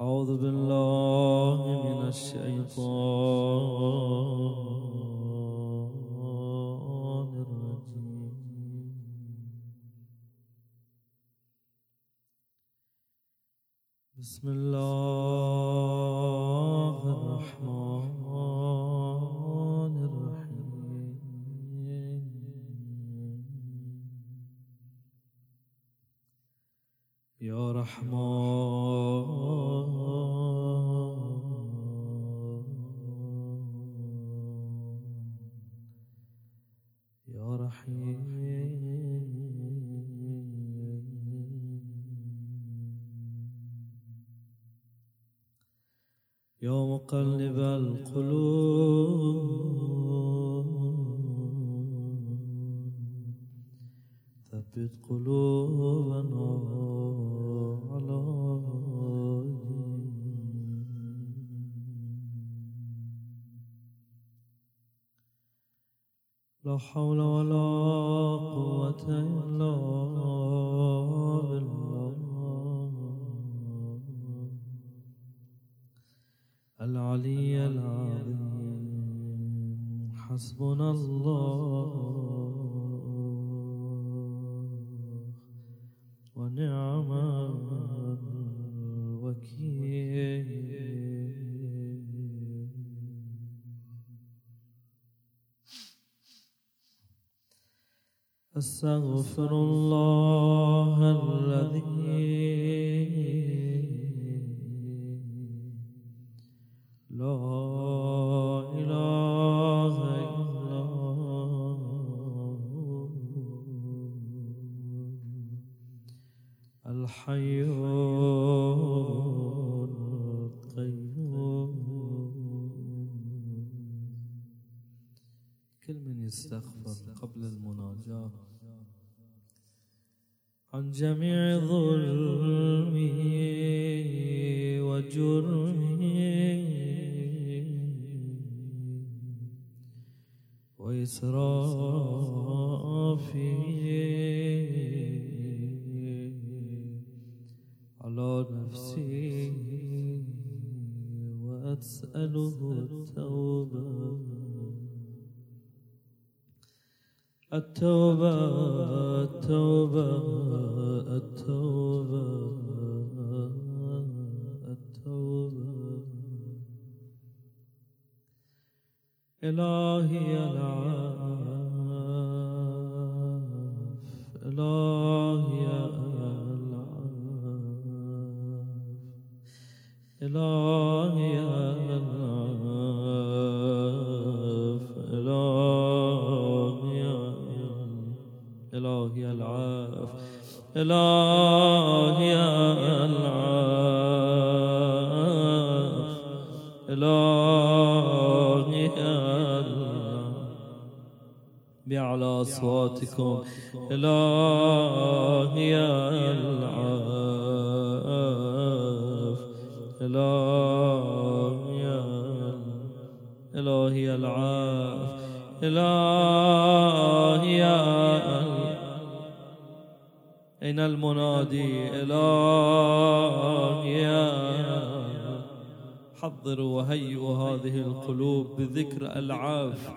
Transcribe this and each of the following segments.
أعوذ بالله من الشيطان يا مقلب القلوب. ثبت قلوبنا على لا حول ولا قوة إلا حسبنا الله ونعم الوكيل. أستغفر الله الذي كل من يستغفر قبل المناجاة. عن جميع ظلمه وجرمه وإسرافه على نفسي وأسأله التوبة. التوبة التوبة التوبة التوبة إلهي العاف إلهي العاف إلهي إلهي العاف. إلهي إلهي العاف. إلهي أين المنادي؟ إلهي حضروا وهيئوا هذه القلوب بذكر العاف.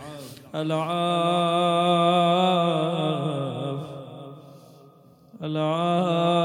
العاف. العالمين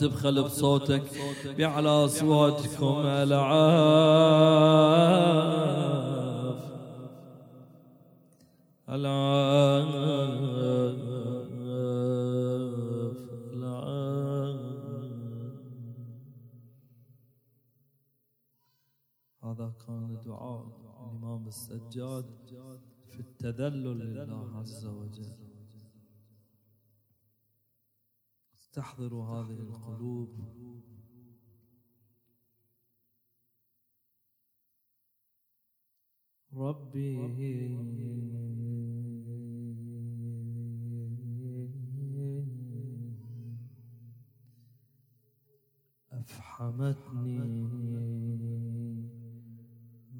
تبخل بصوتك بعلى بأعلى أصواتكم ألعاف. ألعاف. هذا كان دعاء الإمام السجاد في التذلل لله عز وجل. استحضروا هذه القلوب. ربي. أفحمتني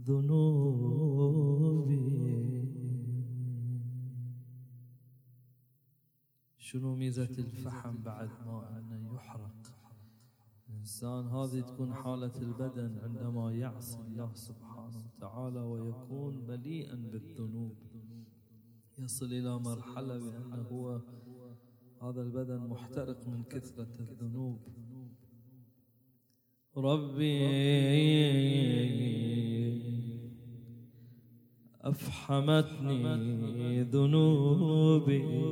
ذنوبي ميزة الفحم بعد ما أنه يحرق. الإنسان هذه تكون حالة البدن عندما يعصي الله سبحانه وتعالى ويكون مليئا بالذنوب. يصل إلى مرحلة بأنه هو هذا البدن محترق من كثرة الذنوب. ربي أفحمتني ذنوبي.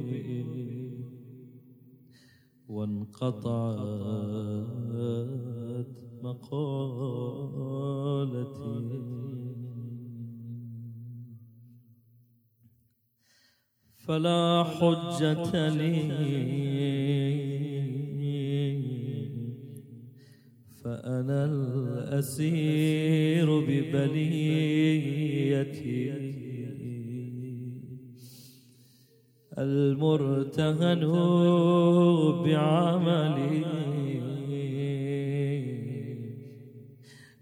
وانقطعت مقالتي. فلا حجة لي. فأنا الأسير ببليتي. المرتهن بعملي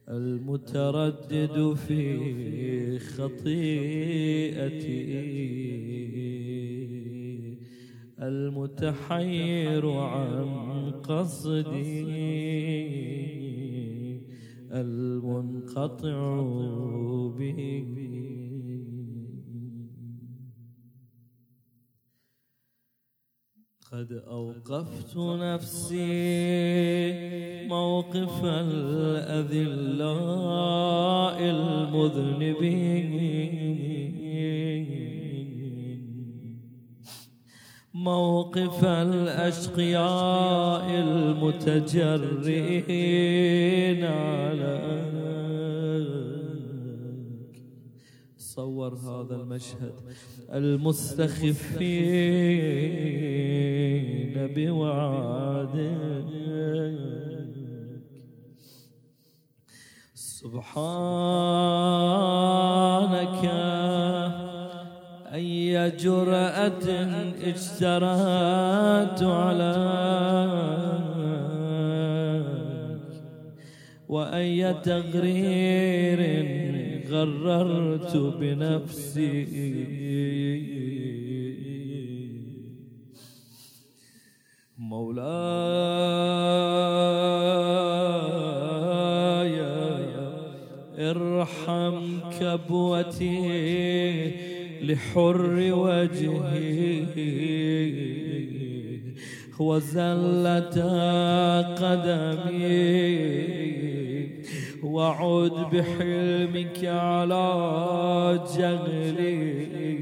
المتردد في خطيئتي المتحير عن قصدي المنقطع به. قد أوقفت نفسي موقف الأذلاء المذنبين. موقف الأشقياء المتجرئين عليك تصور هذا المشهد المستخفين. بوعدك سبحانك أي جرأة اجترأت عليك وأي تغرير غررت بنفسي. مولاي ارحم كبوتي لحر وجهه وزلت قدمي. وعد بحلمك على جغلي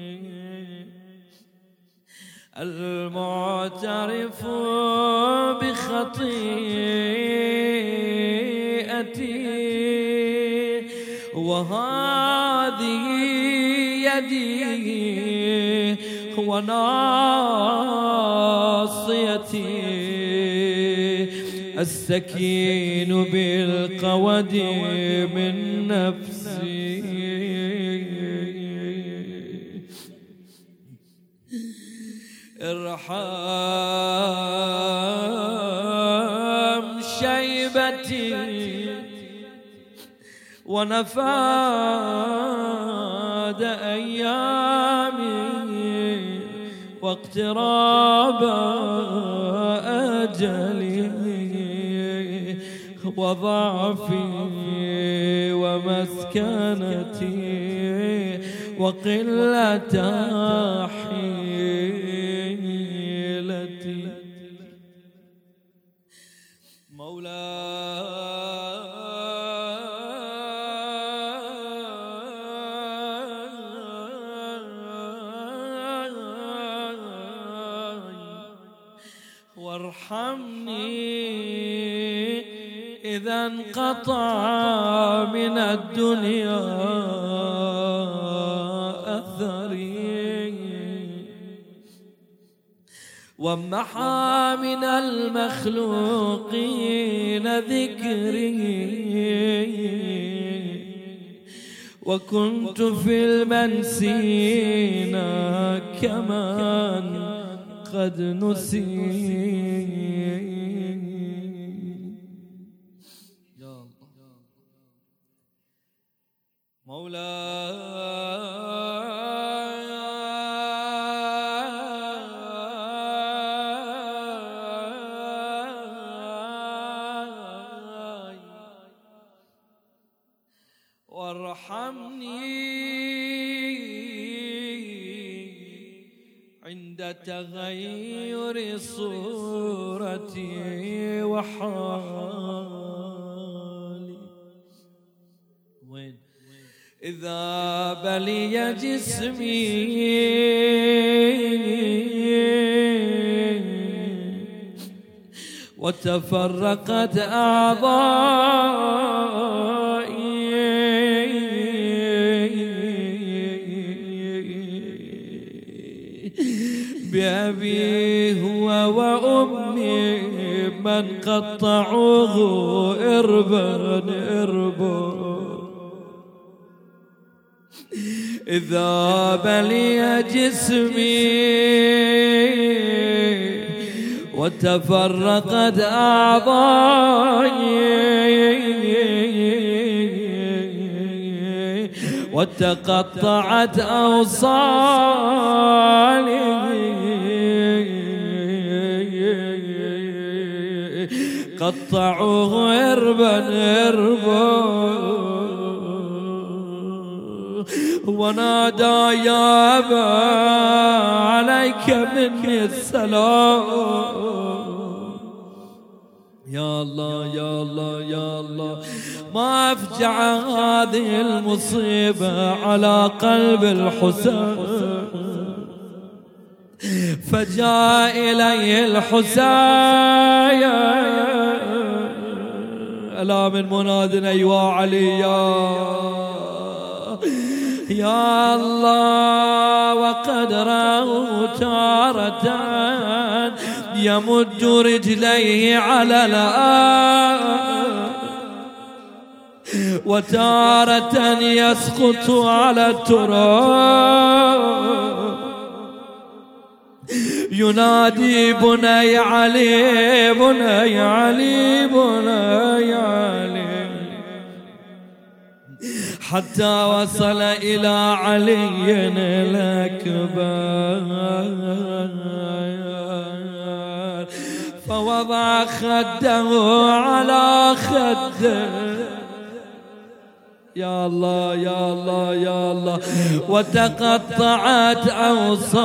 المعترف بخطيئتي وهذه يدي وناصيتي. السكين بالقود من نفسي. ارحم شيبتي ونفاد أيامي واقتراب أجلي وضعفي ومسكنتي وقلة إذا انقطع من الدنيا أثري. وامحى من المخلوقين ذكري. وكنت في المنسين كمان قد نسي تغير صورتي وحالي. بلي جسمي. وتفرقت أعضائي. بأبي هو وأمي من قطعوه إربا إربا. إذا بلي جسمي وتفرقت أعضائي وتقطعت أوصالي قطعوه إربا إربا ونادى يا أبا عليك مني السلام. يا الله يا الله يا الله. ما أفجع هذه المصيبة على قلب الحسين. فجاء إليه الحسين. ألا من مناد أيوا علي. يا الله وقد رأوا تارة يمد رجليه على الآن وتارة يسقط على التراب. ينادي بني علي بني علي بني علي. حتى وصل إلى علي الأكبر. فوضع خده على خده. يا الله يا الله يا الله. وتقطعت أوصالي.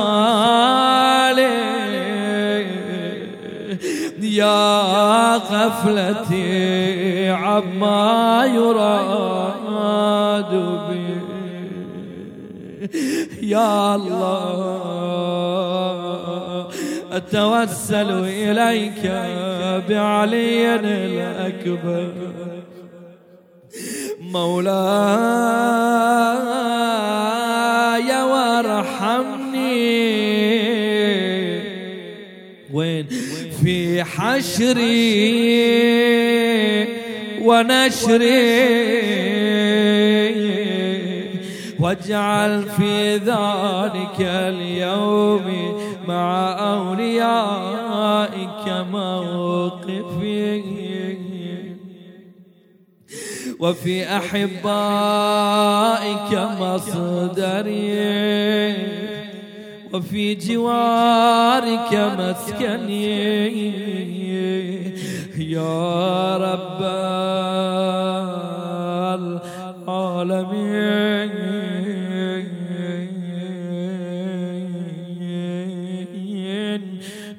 يا غفلتي عما يراد بي يا الله أتوسل إليك بعلي الأكبر. مولاي في حشري ونشري. واجعل في ذلك اليوم مع أوليائك موقفي وفي أحبائك مصدري وفي جوارك مسكني. يا رب العالمين.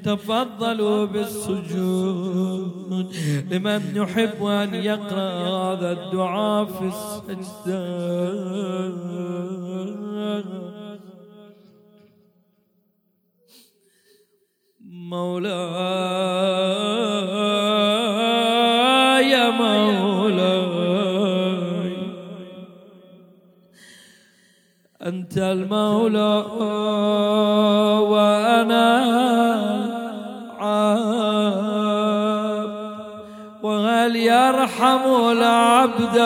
تفضلوا بالسجود. لمن يحب أن يقرأ هذا الدعاء في السجدة. مولاي مولاي. أنت المولى وأنا عبد وهل يرحم العبد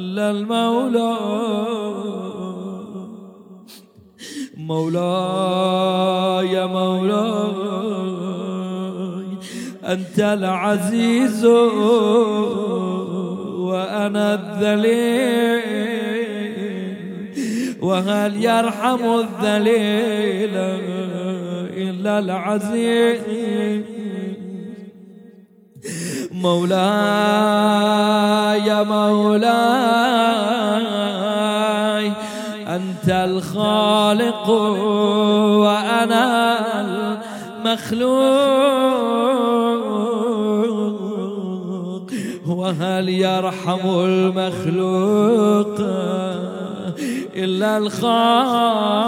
إلا المولى؟ مولاي. أنت العزيز وأنا الذليل. وهل يرحم الذليل إلا العزيز؟ مولاي مولاي أنت الخالق وأنا المخلوق. وهل يرحم المخلوق إلا الخالق؟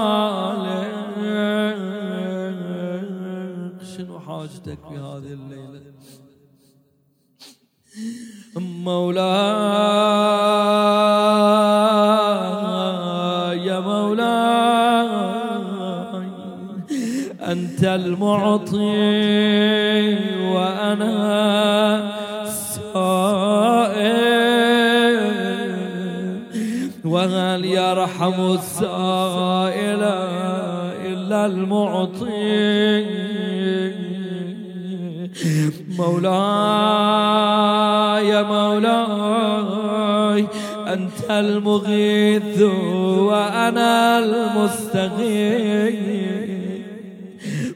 شنو حاجتك في هذه الليلة؟ مولاي مولاي أنت المعطي وأنا يرحم السائل إلا المعطي. مولاي مولاي أنت المغيث وأنا المستغيث.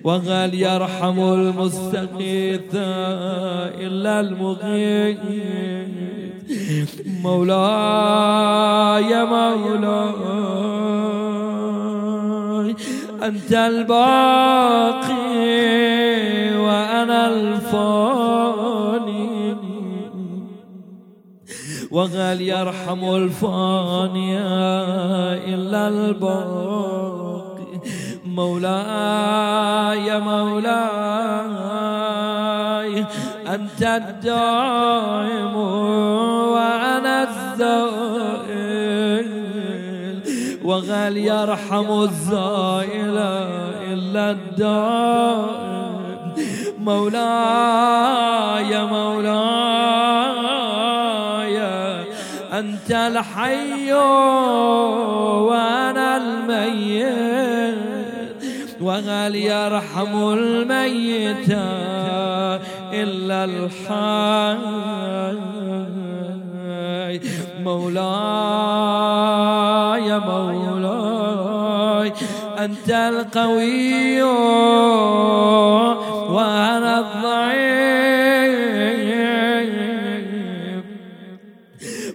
وهل يرحم المستغيث إلا المغيث؟ مولاي مولاي أنت الباقي وأنا الفاني. وهل يرحم الفاني إلا الباقي. مولاي مولاي أنت الدائم وأنا الزائل وهل يرحم الزائل إلا الدائم. مولاي مولاي أنت الحي وأنا الميت وهل يرحم الميت. إلا الحي. مولاي مولاي أنت القوي وأنا الضعيف.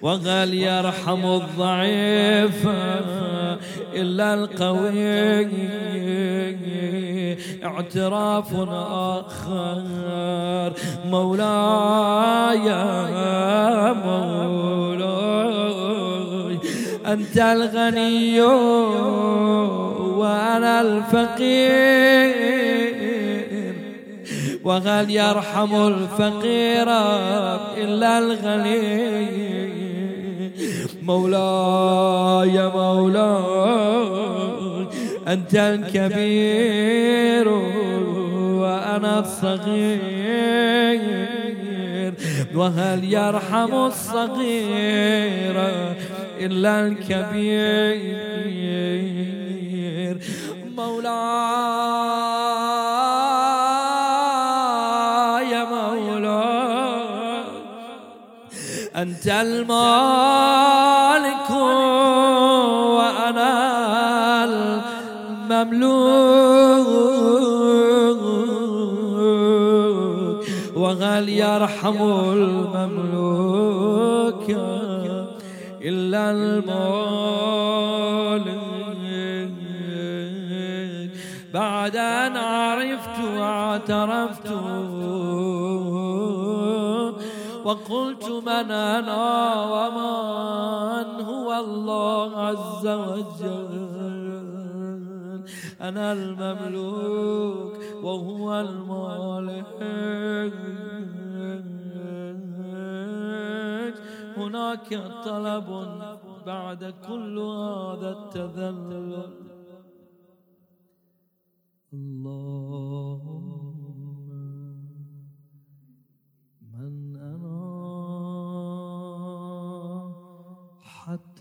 وهل يرحم الضعيف؟ إلا القوي. اعتراف آخر. مولاي مولاي أنت الغني وأنا الفقير. وهل يرحم الفقير إلا الغني؟ مولاي مولاي أنت الكبير وأنا الصغير. وهل يرحم الصغير إلا الكبير؟ مولاي. أنت المالك وأنا المملوك. وهل يرحم المملوك إلا المالك بعد أن عرفت واعترفت وقلت من أنا ومن هو الله عز وجل؟ أنا المملوك وهو المالك. هناك طلب بعد كل هذا التذلل. اللهم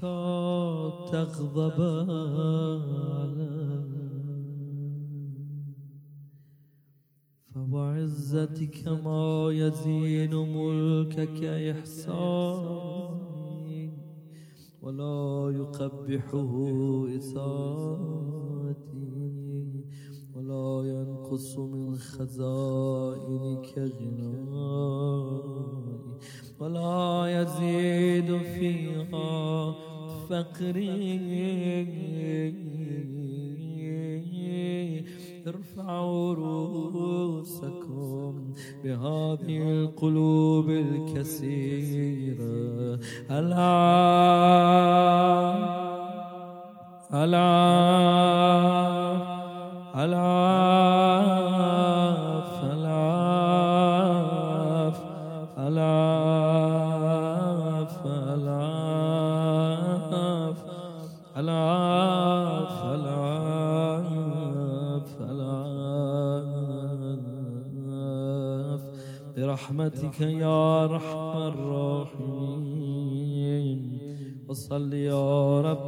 حتى تغضب فوعزتك ما يزين ملكك إحساني ولا يقبحه إساتي ولا ينقص من خزائنك غنائي ولا يزيد فيها فقري. ارفعوا رؤوسكم بهذه القلوب الكثيرة. الآن الآن العاف برحمتك يا أرحم الراحمين وصل يا رب